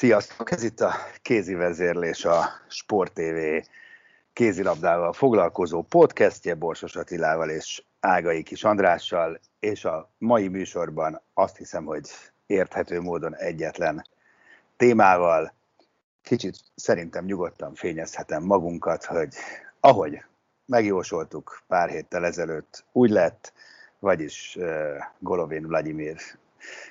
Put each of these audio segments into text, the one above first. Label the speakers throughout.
Speaker 1: Sziasztok! Ez itt a kézi vezérlés, a Sport TV kézilabdával foglalkozó podcastje Borsos Attilával és Ágai Kis Andrással, és a mai műsorban azt hiszem, hogy érthető módon egyetlen témával kicsit szerintem nyugodtan fényezhetem magunkat, hogy ahogy megjósoltuk pár héttel ezelőtt, úgy lett, vagyis uh, Golovin Vladimir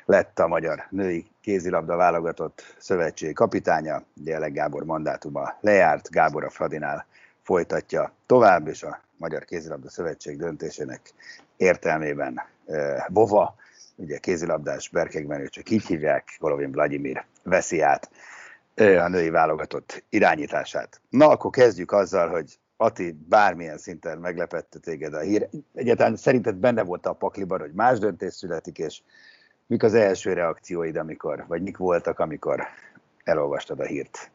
Speaker 1: lett a magyar női kézilabda válogatott szövetség kapitánya, Gyerlek Gábor mandátuma lejárt, Gábor a Fradinál folytatja tovább, és a Magyar Kézilabda Szövetség döntésének értelmében Bova, ugye kézilabdás berkekben, ő csak így hívják, Golovin Vladimir veszi át a női válogatott irányítását. Na, akkor kezdjük azzal, hogy Ati, bármilyen szinten meglepette téged a hír. Egyáltalán szerinted benne volt a pakliban, hogy más döntés születik, és mik az első reakcióid, amikor, vagy mik voltak, amikor elolvastad a hírt?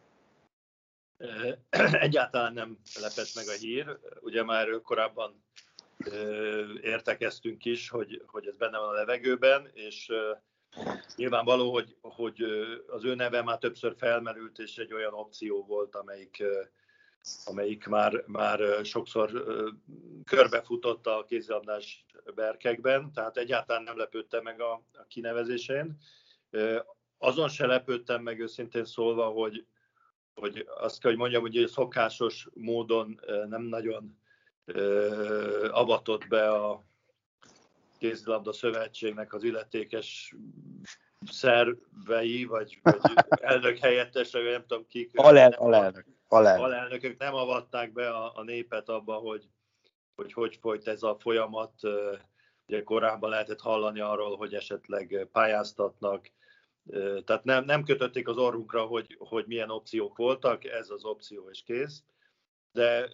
Speaker 2: Egyáltalán nem lepett meg a hír. Ugye már korábban értekeztünk is, hogy, hogy ez benne van a levegőben, és nyilvánvaló, hogy, hogy az ő neve már többször felmerült, és egy olyan opció volt, amelyik, amelyik már, már sokszor körbefutott a kézilabdás berkekben, tehát egyáltalán nem lepődtem meg a, a kinevezésén. Azon se lepődtem meg őszintén szólva, hogy, hogy azt kell, hogy mondjam, hogy szokásos módon nem nagyon avatott be a kézilabda szövetségnek az illetékes szervei, vagy, vagy elnök helyettese, vagy nem tudom kik.
Speaker 1: Alel, alelnök. Alelnök.
Speaker 2: Alelnökök nem avatták be a, a népet abba, hogy, hogy hogy folyt ez a folyamat. Ugye korábban lehetett hallani arról, hogy esetleg pályáztatnak, tehát nem, nem kötötték az orrunkra, hogy, hogy milyen opciók voltak, ez az opció és kész. De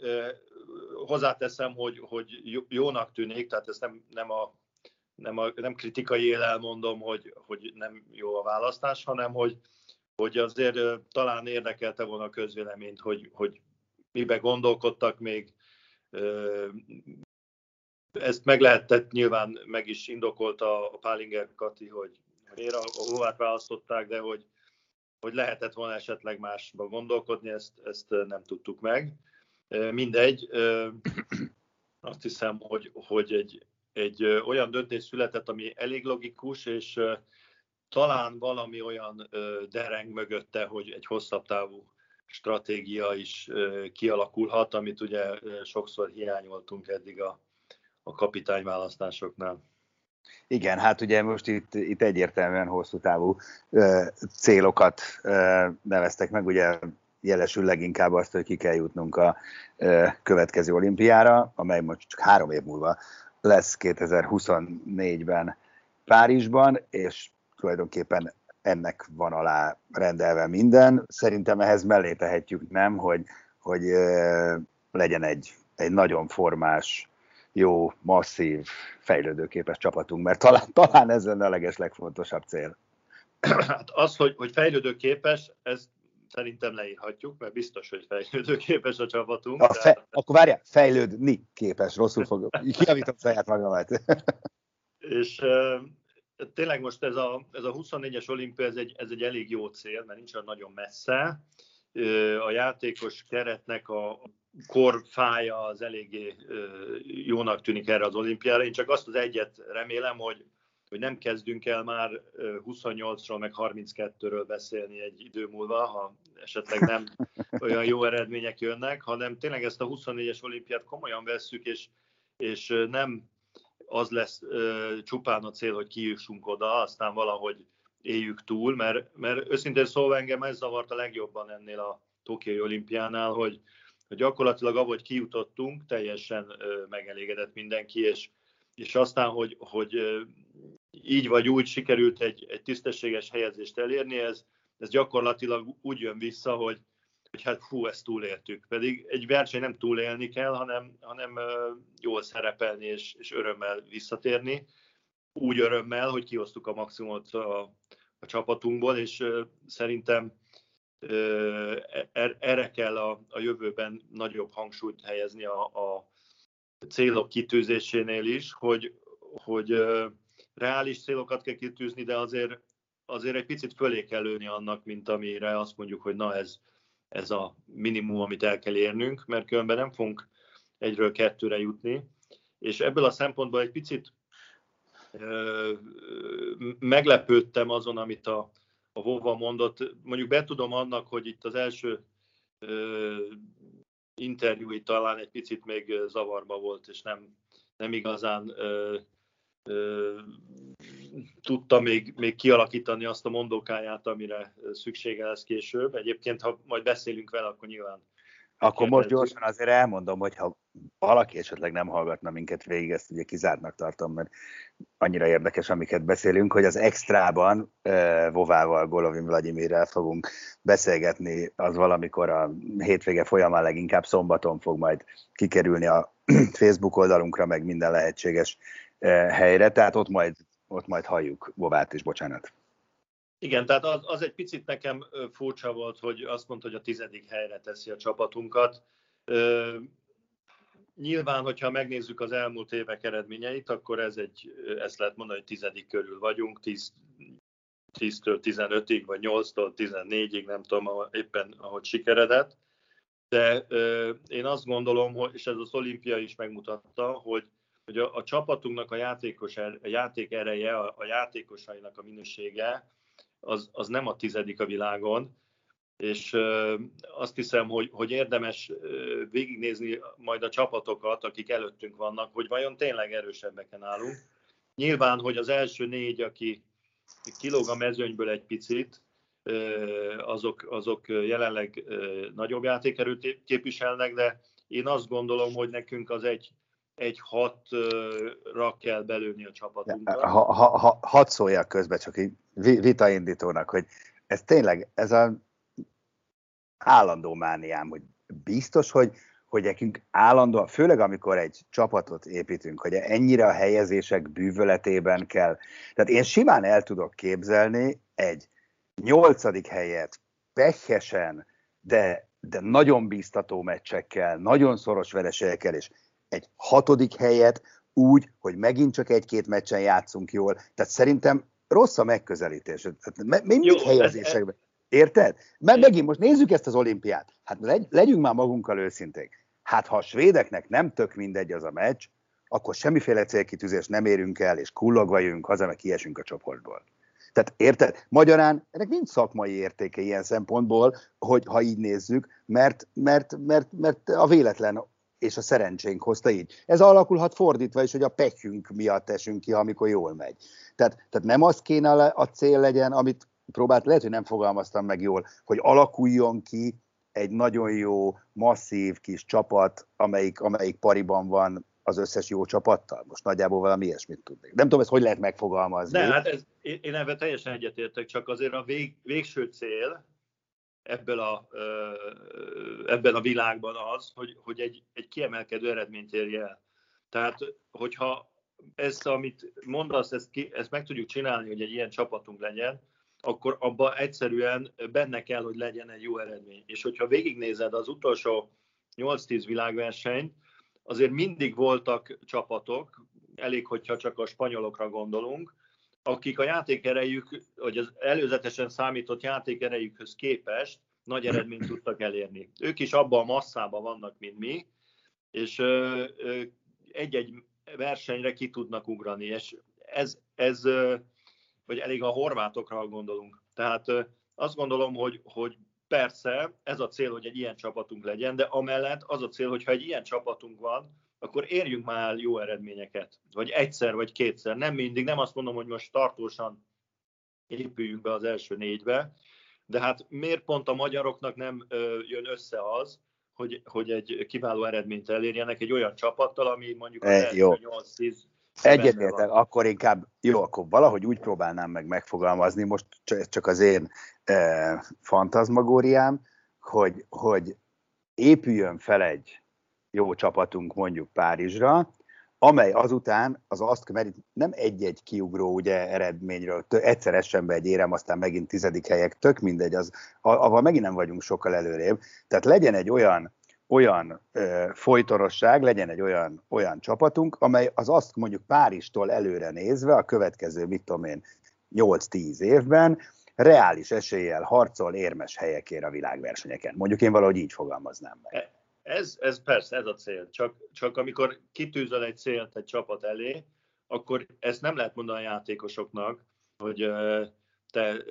Speaker 2: hozzáteszem, hogy, hogy jónak tűnik, tehát ezt nem, nem, a, nem, a, nem kritikai élel mondom, hogy, hogy nem jó a választás, hanem hogy, hogy azért talán érdekelte volna a közvéleményt, hogy, hogy mibe gondolkodtak még, ezt meg lehetett, nyilván meg is indokolta a Pálinger Kati, hogy miért a Hovát választották, de hogy, hogy lehetett volna esetleg másba gondolkodni, ezt, ezt nem tudtuk meg. Mindegy, azt hiszem, hogy, hogy egy, egy olyan döntés született, ami elég logikus, és talán valami olyan dereng mögötte, hogy egy hosszabb távú stratégia is kialakulhat, amit ugye sokszor hiányoltunk eddig a, a kapitányválasztásoknál.
Speaker 1: Igen, hát ugye most itt, itt egyértelműen hosszú távú ö, célokat ö, neveztek meg, ugye jelesül leginkább azt, hogy ki kell jutnunk a ö, következő olimpiára, amely most csak három év múlva lesz 2024-ben Párizsban, és tulajdonképpen ennek van alá rendelve minden. Szerintem ehhez mellé tehetjük, nem, hogy, hogy legyen egy, egy nagyon formás, jó, masszív, fejlődőképes csapatunk, mert talán, talán ez lenne a leges legfontosabb cél.
Speaker 2: Hát az, hogy, hogy fejlődőképes, ez szerintem leírhatjuk, mert biztos, hogy fejlődőképes a csapatunk. A
Speaker 1: fe, akkor várjál, fejlődni képes, rosszul fogok. Kiavítom saját magamat.
Speaker 2: És tényleg most ez a, ez a 24-es olimpia, ez egy, ez egy elég jó cél, mert nincs olyan nagyon messze. A játékos keretnek a korfája az eléggé jónak tűnik erre az olimpiára. Én csak azt az egyet remélem, hogy, hogy nem kezdünk el már 28-ról, meg 32-ről beszélni egy idő múlva, ha esetleg nem olyan jó eredmények jönnek, hanem tényleg ezt a 24-es olimpiát komolyan vesszük, és, és nem az lesz csupán a cél, hogy kijussunk oda, aztán valahogy éljük túl, mert, mert őszintén szóval engem ez zavart a legjobban ennél a Tokiai olimpiánál, hogy, hogy gyakorlatilag ahogy kijutottunk, teljesen megelégedett mindenki, és, és aztán, hogy, hogy így vagy úgy sikerült egy, egy tisztességes helyezést elérni, ez, ez gyakorlatilag úgy jön vissza, hogy, hogy hát hú, ezt túléltük. Pedig egy verseny nem túlélni kell, hanem, hanem jól szerepelni és, és örömmel visszatérni. Úgy örömmel, hogy kihoztuk a maximumot a, a csapatunkból, és szerintem er, erre kell a, a jövőben nagyobb hangsúlyt helyezni a, a célok kitűzésénél is, hogy, hogy reális célokat kell kitűzni, de azért, azért egy picit fölé kell lőni annak, mint amire azt mondjuk, hogy na ez, ez a minimum, amit el kell érnünk, mert különben nem fogunk egyről kettőre jutni. És ebből a szempontból egy picit ö, meglepődtem azon, amit a, a Vova mondott. Mondjuk betudom annak, hogy itt az első ö, interjúi talán egy picit még zavarba volt, és nem, nem igazán ö, ö, tudta még, még kialakítani azt a mondókáját, amire szüksége lesz később. Egyébként, ha majd beszélünk vele, akkor nyilván
Speaker 1: akkor most gyorsan azért elmondom, hogy ha valaki esetleg nem hallgatna minket végig, ezt ugye kizártnak tartom, mert annyira érdekes, amiket beszélünk, hogy az extrában uh, Vovával, Golovin Vladimirrel fogunk beszélgetni, az valamikor a hétvége folyamán leginkább szombaton fog majd kikerülni a Facebook oldalunkra, meg minden lehetséges helyre, tehát ott majd, ott majd halljuk Vovát is, bocsánat.
Speaker 2: Igen, tehát az, az egy picit nekem furcsa volt, hogy azt mondta, hogy a tizedik helyre teszi a csapatunkat. Nyilván, hogyha megnézzük az elmúlt évek eredményeit, akkor ez egy, ezt lehet mondani, hogy tizedik körül vagyunk, 10, 10-től 15-ig, vagy 8-tól 14-ig, nem tudom éppen, ahogy sikeredett. De ö, én azt gondolom, hogy, és ez az olimpia is megmutatta, hogy, hogy a, a csapatunknak a, játékos, er, a játék ereje, a, a játékosainak a minősége, az, az nem a tizedik a világon, és azt hiszem, hogy, hogy érdemes végignézni majd a csapatokat, akik előttünk vannak, hogy vajon tényleg erősebbeken állunk. Nyilván, hogy az első négy, aki kilóg a mezőnyből egy picit, azok, azok jelenleg nagyobb játékerőt képviselnek, de én azt gondolom, hogy nekünk az egy, egy hatra kell belőni a csapatunkba.
Speaker 1: Ha, ha, ha, hadd szóljak közben, csak így vitaindítónak, hogy ez tényleg, ez a állandó mániám, hogy biztos, hogy, hogy nekünk állandóan, főleg amikor egy csapatot építünk, hogy ennyire a helyezések bűvöletében kell. Tehát én simán el tudok képzelni egy nyolcadik helyet pehesen, de, de nagyon bíztató meccsekkel, nagyon szoros vereségekkel, és egy hatodik helyet úgy, hogy megint csak egy-két meccsen játszunk jól. Tehát szerintem rossz a megközelítés. Tehát mindig helyezésekben. Érted? Mert megint most nézzük ezt az olimpiát. Hát legy, legyünk már magunkkal őszinték. Hát ha a svédeknek nem tök mindegy az a meccs, akkor semmiféle célkitűzés nem érünk el, és kullogva jövünk haza, meg kiesünk a csoportból. Tehát érted? Magyarán ennek nincs szakmai értéke ilyen szempontból, hogy ha így nézzük, mert, mert, mert, mert a véletlen és a szerencsénk hozta így. Ez alakulhat fordítva is, hogy a pekünk miatt esünk ki, amikor jól megy. Tehát, tehát nem az kéne a cél legyen, amit próbált, lehet, hogy nem fogalmaztam meg jól, hogy alakuljon ki egy nagyon jó, masszív kis csapat, amelyik, amelyik pariban van az összes jó csapattal? Most nagyjából valami ilyesmit tudnék. Nem tudom, ezt hogy lehet megfogalmazni.
Speaker 2: Ne, hát ez, én ebben teljesen egyetértek, csak azért a vég, végső cél ebből a, ebben a világban az, hogy, hogy egy, egy kiemelkedő eredményt érje el. Tehát, hogyha ezt, amit mondasz, ezt, ki, ezt meg tudjuk csinálni, hogy egy ilyen csapatunk legyen, akkor abban egyszerűen benne kell, hogy legyen egy jó eredmény. És hogyha végignézed az utolsó 8-10 világversenyt, azért mindig voltak csapatok, elég, hogyha csak a spanyolokra gondolunk, akik a játékerejük, vagy az előzetesen számított játékerejükhöz képest nagy eredményt tudtak elérni. Ők is abban a masszában vannak, mint mi, és egy-egy versenyre ki tudnak ugrani, és ez, ez vagy elég a horvátokra gondolunk. Tehát azt gondolom, hogy, hogy persze ez a cél, hogy egy ilyen csapatunk legyen, de amellett az a cél, hogy ha egy ilyen csapatunk van, akkor érjünk már jó eredményeket. Vagy egyszer, vagy kétszer. Nem mindig, nem azt mondom, hogy most tartósan épüljünk be az első négybe, de hát miért pont a magyaroknak nem jön össze az, hogy, hogy egy kiváló eredményt elérjenek egy olyan csapattal, ami mondjuk az
Speaker 1: e, 8-10 Egyetértek, akkor inkább, jó, akkor valahogy úgy próbálnám meg megfogalmazni, most csak az én e, fantazmagóriám, hogy, hogy épüljön fel egy jó csapatunk mondjuk Párizsra, amely azután az azt, merít nem egy-egy kiugró ugye, eredményről, egyszer essen egy érem, aztán megint tizedik helyek, tök mindegy, az, avval megint nem vagyunk sokkal előrébb. Tehát legyen egy olyan olyan ö, folytonosság, legyen egy olyan, olyan csapatunk, amely az azt mondjuk Párizstól előre nézve a következő, mit tudom én, 8-10 évben reális eséllyel harcol érmes helyekért a világversenyeken. Mondjuk én valahogy így fogalmaznám meg.
Speaker 2: Ez, ez persze, ez a cél. Csak, csak amikor kitűzöl egy célt egy csapat elé, akkor ezt nem lehet mondani a játékosoknak, hogy te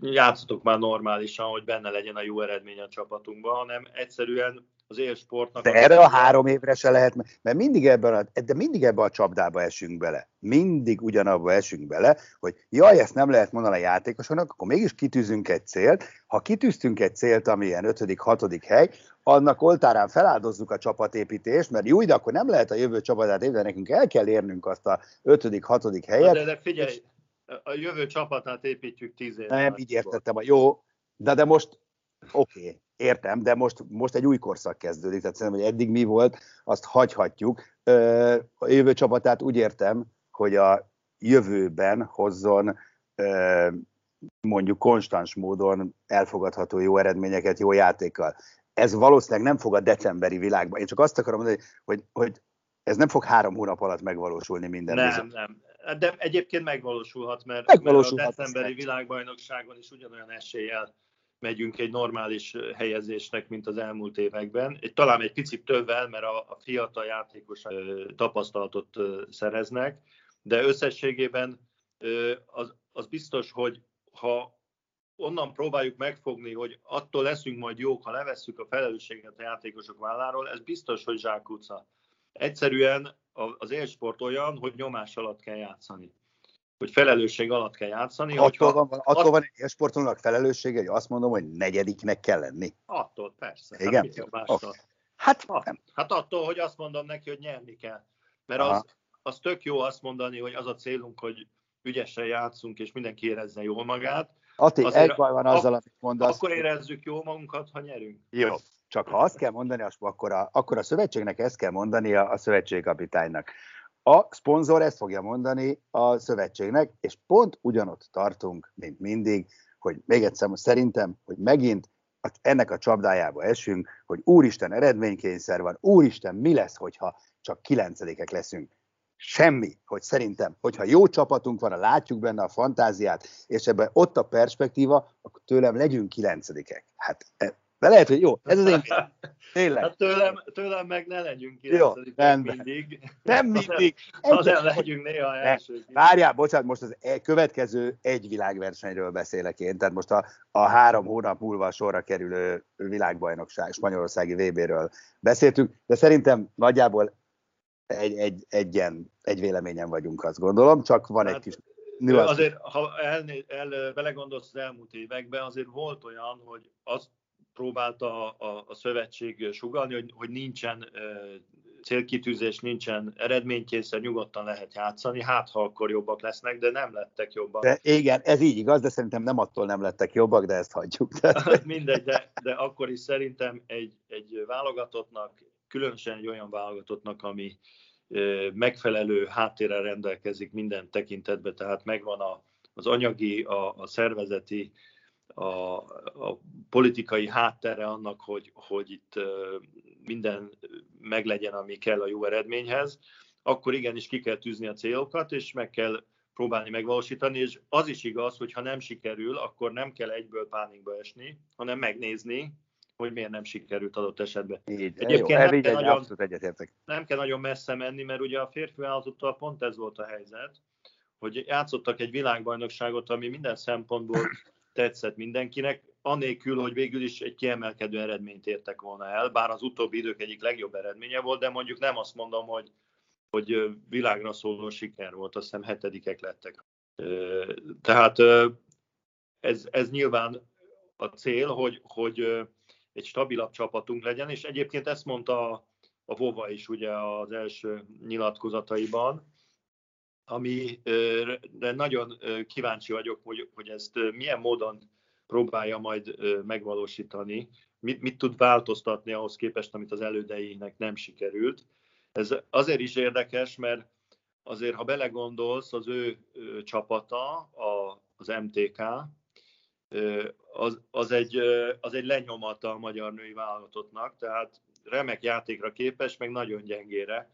Speaker 2: játszotok már normálisan, hogy benne legyen a jó eredmény a csapatunkban, hanem egyszerűen az élsportnak...
Speaker 1: De erre a három évre se lehet, mert mindig ebben a, de mindig ebben a csapdába esünk bele. Mindig ugyanabba esünk bele, hogy jaj, ezt nem lehet mondani a játékosoknak, akkor mégis kitűzünk egy célt. Ha kitűztünk egy célt, ami ilyen ötödik, hatodik hely, annak oltárán feláldozzuk a csapatépítést, mert jó, de akkor nem lehet a jövő csapatát építeni, nekünk el kell érnünk azt a ötödik, hatodik helyet.
Speaker 2: De, de figyelj, és a jövő csapatát építjük tíz év.
Speaker 1: Nem, így értettem. Jó, de, de most, oké, okay, értem, de most, most egy új korszak kezdődik, tehát szerintem, hogy eddig mi volt, azt hagyhatjuk. A jövő csapatát úgy értem, hogy a jövőben hozzon mondjuk konstans módon elfogadható jó eredményeket jó játékkal. Ez valószínűleg nem fog a decemberi világban. Én csak azt akarom mondani, hogy, hogy ez nem fog három hónap alatt megvalósulni minden
Speaker 2: Nem, bizony. nem. De egyébként megvalósulhat, mert, megvalósulhat mert a decemberi világbajnokságon is ugyanolyan eséllyel megyünk egy normális helyezésnek, mint az elmúlt években. Talán egy picit többvel, mert a, a fiatal játékosok tapasztalatot szereznek, de összességében az, az biztos, hogy ha onnan próbáljuk megfogni, hogy attól leszünk majd jók, ha levesszük a felelősséget a játékosok válláról, ez biztos, hogy zsákutca. Egyszerűen az élsport olyan, hogy nyomás alatt kell játszani. Hogy felelősség alatt kell játszani.
Speaker 1: Attól van, van, attól van egy élsportolónak felelőssége, hogy azt mondom, hogy negyediknek kell lenni.
Speaker 2: Attól, persze.
Speaker 1: Igen?
Speaker 2: Hát, oh. hát, nem. hát attól, hogy azt mondom neki, hogy nyerni kell. Mert az, az tök jó azt mondani, hogy az a célunk, hogy ügyesen játszunk, és mindenki érezze jól magát.
Speaker 1: Ati, egy baj van azzal, amit mondasz.
Speaker 2: Akkor érezzük jól magunkat, ha nyerünk.
Speaker 1: Jó, csak ha azt kell mondani, akkor a, akkor a szövetségnek ezt kell mondani a, a szövetségkapitánynak. A szponzor ezt fogja mondani a szövetségnek, és pont ugyanott tartunk, mint mindig, hogy még egyszer szerintem, hogy megint ennek a csapdájába esünk, hogy úristen eredménykényszer van, úristen mi lesz, hogyha csak kilencedikek leszünk. Semmi, hogy szerintem, hogyha jó csapatunk van, látjuk benne a fantáziát, és ebben ott a perspektíva, akkor tőlem legyünk kilencedikek. Hát e, de lehet, hogy jó, ez az én
Speaker 2: Tényleg. Hát tőlem, tőlem meg ne legyünk kilencedik mindig.
Speaker 1: Nem mindig.
Speaker 2: Hanem legyünk néha első.
Speaker 1: Várjál, bocsánat, most az e- következő egy világversenyről beszélek én, tehát most a, a három hónap múlva sorra kerülő világbajnokság, spanyolországi VB-ről beszéltünk, de szerintem nagyjából egy, egy, egyen, egy véleményen vagyunk, azt gondolom, csak van hát, egy kis
Speaker 2: nüansz. Azért, ha el, el, belegondolsz az elmúlt években, azért volt olyan, hogy azt próbálta a, a szövetség sugalni, hogy, hogy nincsen célkitűzés, nincsen eredménykényszer, nyugodtan lehet játszani, hát ha akkor jobbak lesznek, de nem lettek jobbak.
Speaker 1: De igen, ez így igaz, de szerintem nem attól nem lettek jobbak, de ezt hagyjuk.
Speaker 2: Tehát... Mindegy, de, de akkor is szerintem egy, egy válogatottnak, különösen egy olyan válogatottnak, ami megfelelő háttérrel rendelkezik minden tekintetben, tehát megvan a, az anyagi, a, a szervezeti, a, a politikai háttere annak, hogy, hogy itt minden meglegyen, ami kell a jó eredményhez, akkor igenis ki kell tűzni a célokat, és meg kell próbálni megvalósítani, és az is igaz, hogy ha nem sikerül, akkor nem kell egyből pánikba esni, hanem megnézni, hogy miért nem sikerült adott esetben.
Speaker 1: Így,
Speaker 2: Egyébként
Speaker 1: jó,
Speaker 2: nem,
Speaker 1: nem,
Speaker 2: kell nagyon,
Speaker 1: egyetértek.
Speaker 2: nem kell nagyon messze menni, mert ugye a férfi vállalatottal pont ez volt a helyzet, hogy játszottak egy világbajnokságot, ami minden szempontból tetszett mindenkinek, anélkül, hogy végül is egy kiemelkedő eredményt értek volna el, bár az utóbbi idők egyik legjobb eredménye volt, de mondjuk nem azt mondom, hogy, hogy világra szóló siker volt, azt hiszem hetedikek lettek. Tehát ez, ez nyilván a cél, hogy, hogy egy stabilabb csapatunk legyen, és egyébként ezt mondta a Vova is ugye az első nyilatkozataiban, amire nagyon kíváncsi vagyok, hogy, hogy ezt milyen módon próbálja majd megvalósítani, mit, mit tud változtatni ahhoz képest, amit az elődeinek nem sikerült. Ez azért is érdekes, mert azért, ha belegondolsz, az ő csapata, a, az MTK, az, az, egy, az egy lenyomata a magyar női válogatottnak, tehát remek játékra képes, meg nagyon gyengére.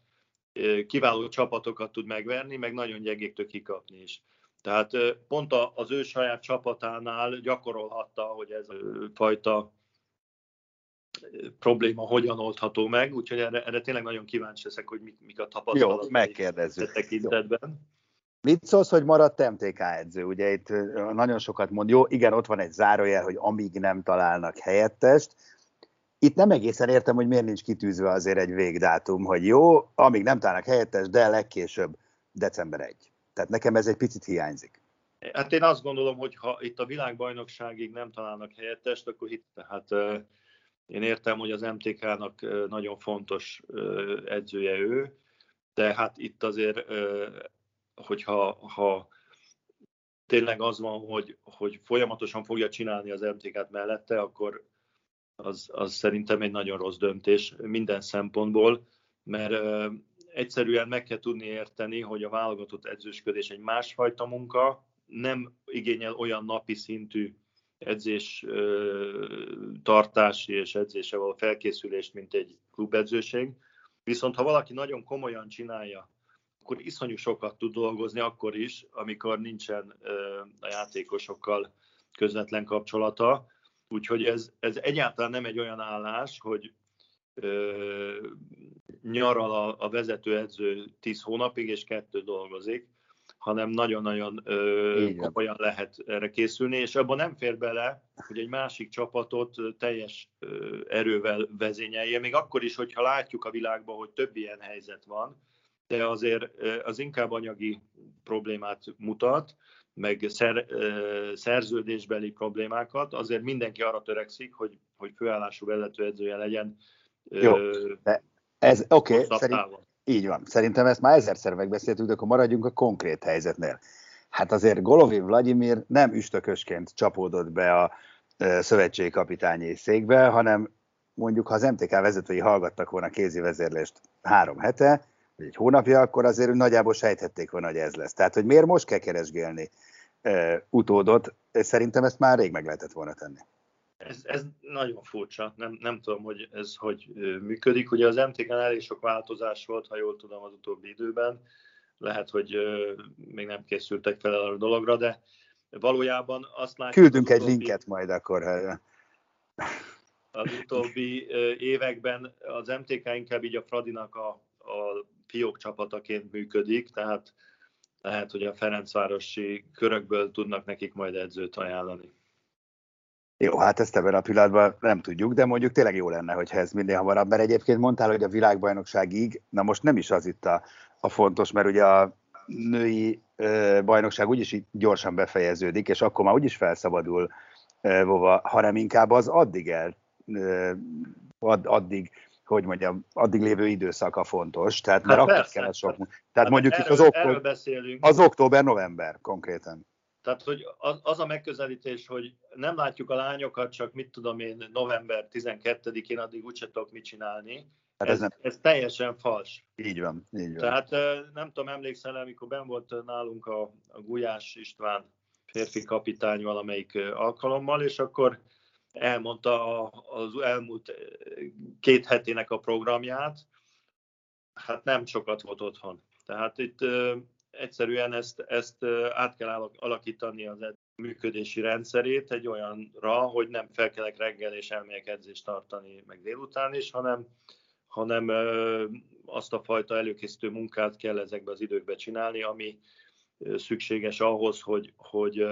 Speaker 2: Kiváló csapatokat tud megverni, meg nagyon gyengéktől kikapni is. Tehát pont az ő saját csapatánál gyakorolhatta, hogy ez a fajta probléma hogyan oldható meg, úgyhogy erre, erre tényleg nagyon kíváncsi leszek, hogy mik, mik a tapasztalatok.
Speaker 1: Jó, megkérdezzük.
Speaker 2: tekintetben. Jó.
Speaker 1: Mit szólsz, hogy maradt MTK edző? Ugye itt nagyon sokat mond, jó, igen, ott van egy zárójel, hogy amíg nem találnak helyettest. Itt nem egészen értem, hogy miért nincs kitűzve azért egy végdátum, hogy jó, amíg nem találnak helyettest, de legkésőbb december 1. Tehát nekem ez egy picit hiányzik.
Speaker 2: Hát én azt gondolom, hogy ha itt a világbajnokságig nem találnak helyettest, akkor itt tehát én értem, hogy az MTK-nak nagyon fontos edzője ő, de hát itt azért hogyha ha tényleg az van, hogy, hogy folyamatosan fogja csinálni az MTK-t mellette, akkor az, az szerintem egy nagyon rossz döntés minden szempontból, mert egyszerűen meg kell tudni érteni, hogy a válogatott edzősködés egy másfajta munka, nem igényel olyan napi szintű edzés tartási és edzése való felkészülést, mint egy klubedzőség. Viszont ha valaki nagyon komolyan csinálja akkor iszonyú sokat tud dolgozni akkor is, amikor nincsen a játékosokkal közvetlen kapcsolata. Úgyhogy ez, ez egyáltalán nem egy olyan állás, hogy ö, nyaral a, a vezetőedző 10 hónapig, és kettő dolgozik, hanem nagyon-nagyon komolyan lehet erre készülni, és abban nem fér bele, hogy egy másik csapatot teljes ö, erővel vezényelje, még akkor is, hogyha látjuk a világban, hogy több ilyen helyzet van, de azért az inkább anyagi problémát mutat, meg szer, szerződésbeli problémákat, azért mindenki arra törekszik, hogy, hogy főállású vezetőedzője legyen.
Speaker 1: Jó, de ez oké, okay, szerint, így van. Szerintem ezt már ezerszer megbeszéltük, de akkor maradjunk a konkrét helyzetnél. Hát azért Golovin Vladimir nem üstökösként csapódott be a szövetségi kapitányi székbe, hanem mondjuk, ha az MTK vezetői hallgattak volna kézi vezérlést három hete, vagy egy hónapja, akkor azért nagyjából sejthették volna, hogy ez lesz. Tehát, hogy miért most kell keresgélni e, utódot, szerintem ezt már rég meg lehetett volna tenni.
Speaker 2: Ez, ez nagyon furcsa, nem, nem tudom, hogy ez hogy működik. Ugye az MTK-n elég sok változás volt, ha jól tudom, az utóbbi időben. Lehet, hogy még nem készültek fel a dologra, de valójában azt látjuk...
Speaker 1: Küldünk egy utóbbi... linket majd akkor.
Speaker 2: Az utóbbi években az MTK inkább így a Fradinak a, a fiók csapataként működik, tehát lehet, hogy a Ferencvárosi körökből tudnak nekik majd edzőt ajánlani.
Speaker 1: Jó, hát ezt ebben a pillanatban nem tudjuk, de mondjuk tényleg jó lenne, hogyha ez minél hamarabb, mert egyébként mondtál, hogy a világbajnokságig, na most nem is az itt a, a fontos, mert ugye a női ö, bajnokság úgyis így gyorsan befejeződik, és akkor már úgyis felszabadul ö, Vova, hanem inkább az addig el, ö, add, addig hogy mondjam, addig lévő időszaka fontos, tehát mert hát akkor persze, kell sok. Tehát, tehát mondjuk erről, itt az, október, az október-november konkrétan.
Speaker 2: Tehát, hogy az, az a megközelítés, hogy nem látjuk a lányokat, csak mit tudom én, november 12-én addig úgyse tudok mit csinálni. Hát ez, ez, ez teljesen fals.
Speaker 1: Így van, így van.
Speaker 2: Tehát nem tudom, emlékszel, amikor ben volt nálunk a, a Gulyás István férfi kapitány valamelyik alkalommal, és akkor elmondta az elmúlt két hetének a programját, hát nem sokat volt otthon. Tehát itt egyszerűen ezt, ezt át kell alakítani az működési rendszerét egy olyanra, hogy nem felkelek reggel és elmegyek edzést tartani, meg délután is, hanem, hanem azt a fajta előkészítő munkát kell ezekbe az időkbe csinálni, ami szükséges ahhoz, hogy, hogy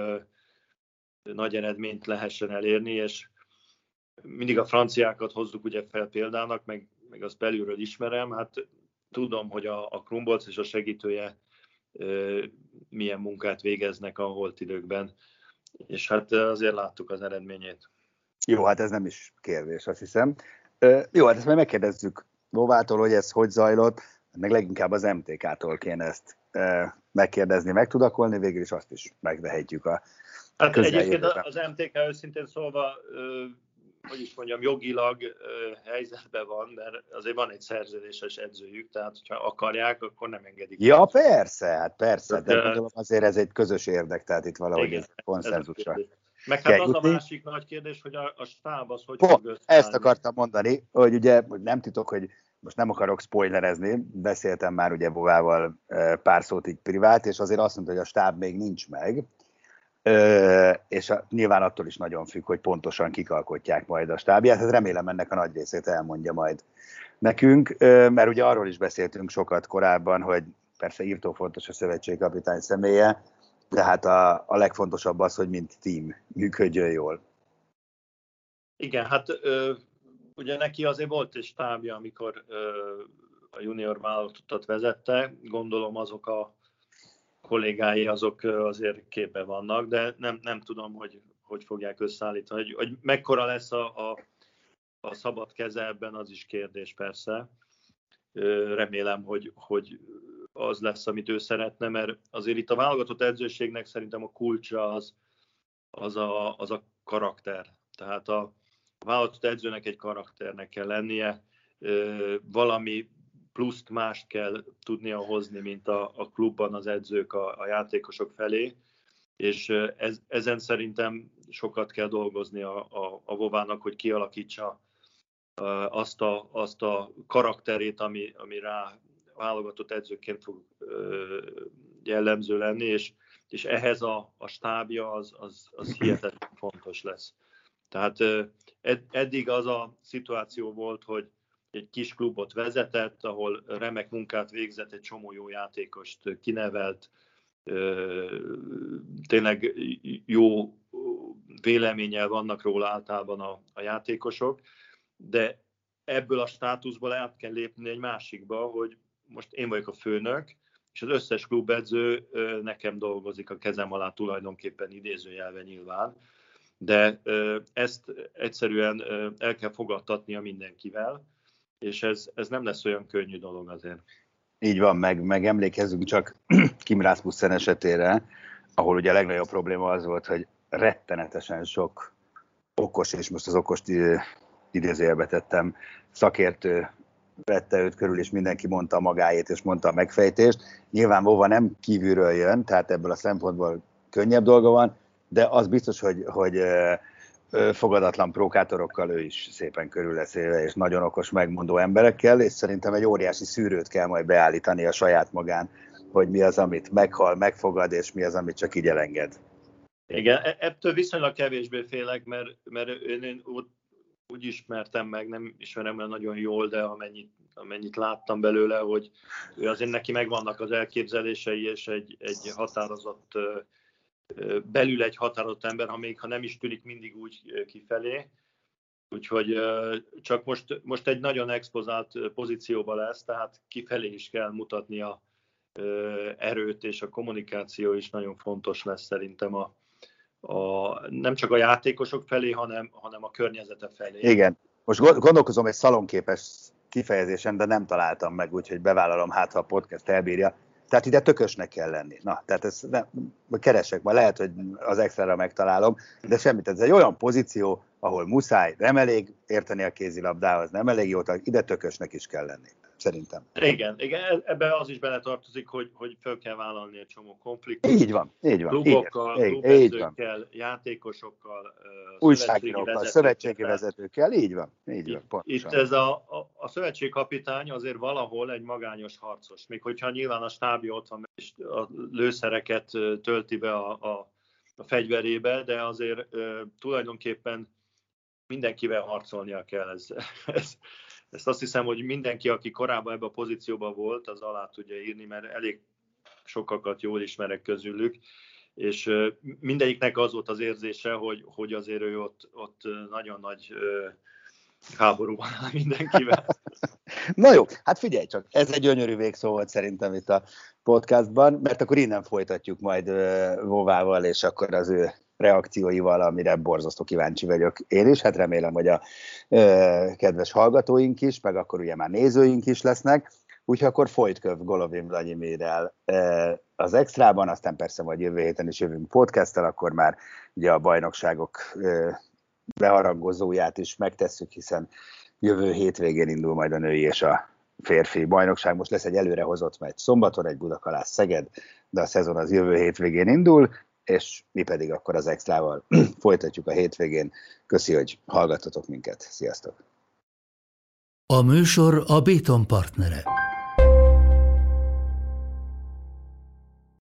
Speaker 2: nagy eredményt lehessen elérni, és mindig a franciákat hozzuk ugye fel példának, meg, meg azt belülről ismerem, hát tudom, hogy a, a Krumbolc és a segítője milyen munkát végeznek a holt időkben, és hát azért láttuk az eredményét.
Speaker 1: Jó, hát ez nem is kérdés, azt hiszem. Jó, hát ezt majd megkérdezzük Vovától, hogy ez hogy zajlott, meg leginkább az MTK-tól kéne ezt megkérdezni, megtudakolni, végül is azt is megvehetjük a
Speaker 2: Hát egyébként az MTK őszintén szólva hogy is mondjam, jogilag helyzetben van, mert azért van egy szerződéses edzőjük, tehát hogyha akarják, akkor nem engedik.
Speaker 1: Ja, persze, hát persze, de, de gondolom azért ez egy közös érdek, tehát itt valahogy igen, ez konszenzusra.
Speaker 2: Meg hát az jutni. a másik nagy kérdés, hogy a, a stáb az hogy
Speaker 1: oh, fog Ezt akartam mondani, hogy ugye nem titok, hogy most nem akarok spoilerezni, beszéltem már ugye Bovával pár szót így privát, és azért azt mondta, hogy a stáb még nincs meg, Ö, és a, nyilván attól is nagyon függ, hogy pontosan kikalkotják majd a stábját. Hát remélem ennek a nagy részét elmondja majd nekünk, ö, mert ugye arról is beszéltünk sokat korábban, hogy persze írtó fontos a szövetségkapitány személye, de hát a, a legfontosabb az, hogy mint team működjön jól.
Speaker 2: Igen, hát ö, ugye neki azért volt egy stábja, amikor ö, a junior vállalatot vezette, gondolom azok a kollégái azok azért képbe vannak, de nem, nem tudom, hogy hogy fogják összeállítani. Hogy, hogy mekkora lesz a, a, a szabad keze ebben, az is kérdés persze. Remélem, hogy, hogy az lesz, amit ő szeretne, mert azért itt a válogatott edzőségnek szerintem a kulcsa az, az, a, az a karakter. Tehát a, válogatott edzőnek egy karakternek kell lennie, valami pluszt mást kell tudnia hozni, mint a, a klubban az edzők a, a játékosok felé, és ez, ezen szerintem sokat kell dolgozni a, a, a Vovának, hogy kialakítsa azt a, azt a karakterét, ami, ami rá válogatott edzőként fog jellemző lenni, és, és ehhez a, a stábja az, az, az hihetetlen fontos lesz. Tehát ed, eddig az a szituáció volt, hogy egy kis klubot vezetett, ahol remek munkát végzett, egy csomó jó játékost kinevelt, tényleg jó véleménnyel vannak róla általában a, a játékosok, de ebből a státuszból át kell lépni egy másikba, hogy most én vagyok a főnök, és az összes klubedző nekem dolgozik a kezem alá tulajdonképpen idézőjelve nyilván, de ezt egyszerűen el kell fogadtatnia mindenkivel, és ez, ez nem lesz olyan könnyű dolog azért.
Speaker 1: Így van, meg, meg emlékezzünk csak Kim Rasmussen esetére, ahol ugye a legnagyobb probléma az volt, hogy rettenetesen sok okos, és most az okost idézőjelbe tettem, szakértő vette őt körül, és mindenki mondta magáét, és mondta a megfejtést. Nyilván Vova nem kívülről jön, tehát ebből a szempontból könnyebb dolga van, de az biztos, hogy, hogy fogadatlan prókátorokkal ő is szépen körül lesz élve, és nagyon okos, megmondó emberekkel, és szerintem egy óriási szűrőt kell majd beállítani a saját magán, hogy mi az, amit meghal, megfogad, és mi az, amit csak így elenged.
Speaker 2: Igen, e- ettől viszonylag kevésbé félek, mert, mert én, én úgy, úgy ismertem meg, nem ismerem el nagyon jól, de amennyit, amennyit láttam belőle, hogy ő azért neki megvannak az elképzelései, és egy, egy határozott belül egy határozott ember, ha még ha nem is tűnik mindig úgy kifelé. Úgyhogy csak most, most egy nagyon expozált pozícióban lesz, tehát kifelé is kell mutatni a erőt, és a kommunikáció is nagyon fontos lesz szerintem a, a, nem csak a játékosok felé, hanem, hanem a környezete felé.
Speaker 1: Igen. Most gondolkozom egy szalonképes kifejezésen, de nem találtam meg, úgyhogy bevállalom, hát ha a podcast elbírja. Tehát ide tökösnek kell lenni. Na, tehát ez nem, keresek, majd lehet, hogy az extra megtalálom, de semmit. Ez egy olyan pozíció, ahol muszáj, nem elég érteni a kézilabdához, nem elég jó, ide tökösnek is kell lenni szerintem.
Speaker 2: Igen, igen e- ebbe az is beletartozik, hogy, hogy fel kell vállalni egy csomó konfliktust.
Speaker 1: Így van, így van.
Speaker 2: Klubokkal, klubedzőkkel, játékosokkal,
Speaker 1: újságírókkal, szövetségi vezetőkkel, így van. Így van
Speaker 2: pontosan. Itt ez a, a, a szövetségkapitány azért valahol egy magányos harcos, még hogyha nyilván a stábja ott van, és a lőszereket tölti be a, a a fegyverébe, de azért tulajdonképpen mindenkivel harcolnia kell. Ez, ez, ezt azt hiszem, hogy mindenki, aki korábban ebben a pozícióban volt, az alá tudja írni, mert elég sokakat jól ismerek közülük, és mindegyiknek az volt az érzése, hogy, hogy azért ő ott, ott nagyon nagy háborúban áll mindenkivel.
Speaker 1: Na jó, hát figyelj csak, ez egy gyönyörű végszó volt szerintem itt a podcastban, mert akkor innen folytatjuk majd Vovával, és akkor az ő reakcióival, amire borzasztó kíváncsi vagyok én is, hát remélem, hogy a ö, kedves hallgatóink is, meg akkor ugye már nézőink is lesznek, úgyhogy akkor folytköv Golovin Vladimirrel az extrában, aztán persze majd jövő héten is jövünk podcasttel, akkor már ugye a bajnokságok beharangozóját is megtesszük, hiszen jövő hétvégén indul majd a női és a férfi bajnokság. Most lesz egy előrehozott meccs szombaton, egy Budakalász Szeged, de a szezon az jövő hétvégén indul, és mi pedig akkor az extrával folytatjuk a hétvégén. Köszi, hogy hallgattatok minket. Sziasztok!
Speaker 3: A műsor a Béton partnere.